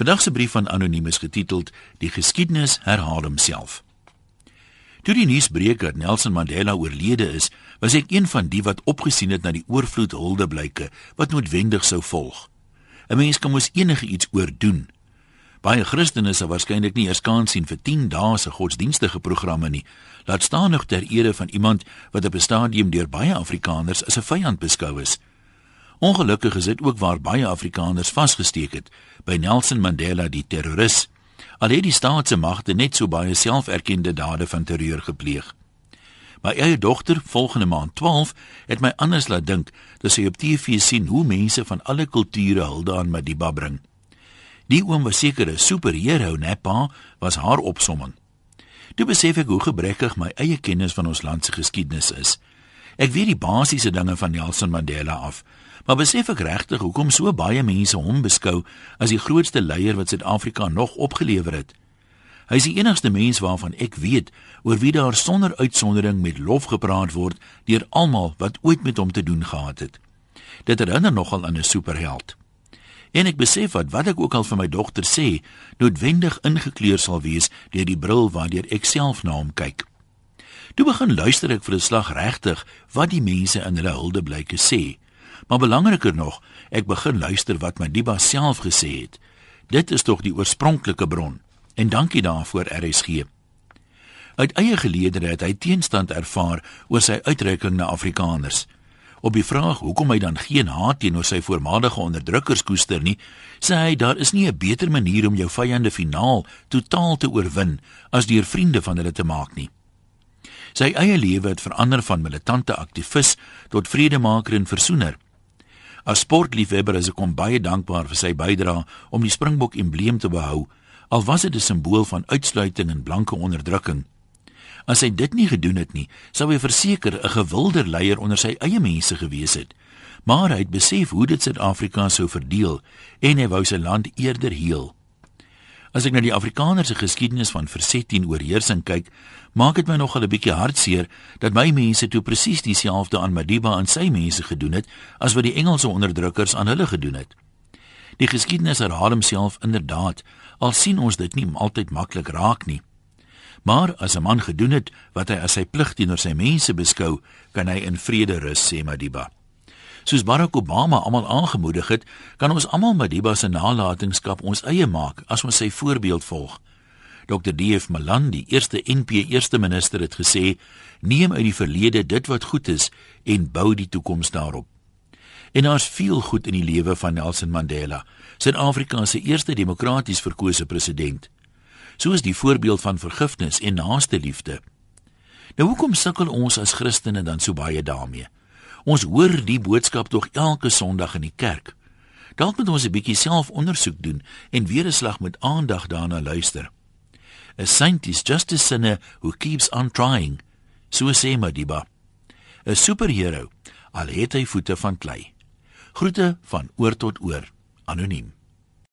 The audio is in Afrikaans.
Vandag se brief van anoniem is getiteld Die geskiedenis herhaal homself. Toe die nuus breek dat Nelson Mandela oorlede is, was ek een van die wat opgesien het na die oorvloed huldeblyke wat noodwendig sou volg. 'n Mens kan mos enige iets oordoen. Baie Christene sal waarskynlik nie eers kans sien vir 10 dae se godsdienstige programme nie. Laat staan nog ter ere van iemand wat op 'n stadium deur baie Afrikaners as 'n vyand beskou is. Ongelukkig is dit ook waar baie Afrikaners vasgesteek het by Nelson Mandela die terroris. Al het die staatse magte net so baie selferkende dade van terreur gepleeg. My eie dogter, volgende maand 12, het my anders laat dink dat sy op TV sien hoe mense van alle kulture hulde aan Madiba bring. Die oom was seker 'n superheld, né pa, was haar opsomming. Toe besef ek hoe gebrekkig my eie kennis van ons land se geskiedenis is. Ek weet die basiese dinge van Nelson Mandela af, maar besef ek regtig hoekom so baie mense hom beskou as die grootste leier wat Suid-Afrika nog opgelewer het. Hy is die enigste mens waarvan ek weet oor wie daar sonder uitsondering met lof gepraat word deur almal wat ooit met hom te doen gehad het. Dit herinner nogal aan 'n superheld. En ek besef wat wat ek ook al vir my dogter sê, noodwendig ingekleur sal wees deur die bril waardeur ek self na hom kyk. Toe begin luister ek vir 'n slag regtig wat die mense in hulle huldeblyke sê. Maar belangriker nog, ek begin luister wat Madiba self gesê het. Dit is tog die oorspronklike bron. En dankie daarvoor RSG. Uit eie geleedere het hy teenstand ervaar oor sy uitreiking na Afrikaners. Op die vraag hoekom hy dan geen haat teenoor sy voormalige onderdrukkers koester nie, sê hy daar is nie 'n beter manier om jou vyande finaal totaal te oorwin as deur vriende van hulle te maak nie. Sy eie lewe het verander van militante aktivis tot vredemaker en versoener. As sportliefhebber is ek hom baie dankbaar vir sy bydrae om die Springbok embleem te behou, al was dit 'n simbool van uitsluiting en blanke onderdrukking. As hy dit nie gedoen het nie, sou hy verseker 'n gewilder leier onder sy eie mense gewees het. Maar hy het besef hoe dit Suid-Afrika sou verdeel en hy wou sy land eerder heel. As ek na die Afrikaners se geskiedenis van verset teen oorheersing kyk, maak dit my nogal 'n bietjie hartseer dat my mense toe presies dieselfde aan Madiba en sy mense gedoen het as wat die Engelse onderdrukkers aan hulle gedoen het. Die geskiedenis herhaal homself inderdaad, al sien ons dit nie altyd maklik raak nie. Maar as 'n man gedoen het wat hy as sy plig teenoor sy mense beskou, kan hy in vrede rus, sê Madiba. Soos Barack Obama almal aangemoedig het, kan ons almal Madiba se nalatenskap ons eie maak as ons sy voorbeeld volg. Dr. D.F. Malan, die eerste NP eerste minister het gesê: "Neem uit die verlede dit wat goed is en bou die toekoms daarop." En daar's veel goed in die lewe van Nelson Mandela, Suid-Afrika se eerste demokraties verkose president soos die voorbeeld van vergifnis en naaste liefde. Nou hoekom sukkel ons as Christene dan so baie daarmee? Ons hoor die boodskap tog elke Sondag in die kerk. Dalk moet ons 'n bietjie selfondersoek doen en weer 'n slag met aandag daarna luister. A saint is just a sinner who keeps on trying, so sê Madiba. 'n Superhero, al het hy voete van klei. Groete van oor tot oor, anoniem.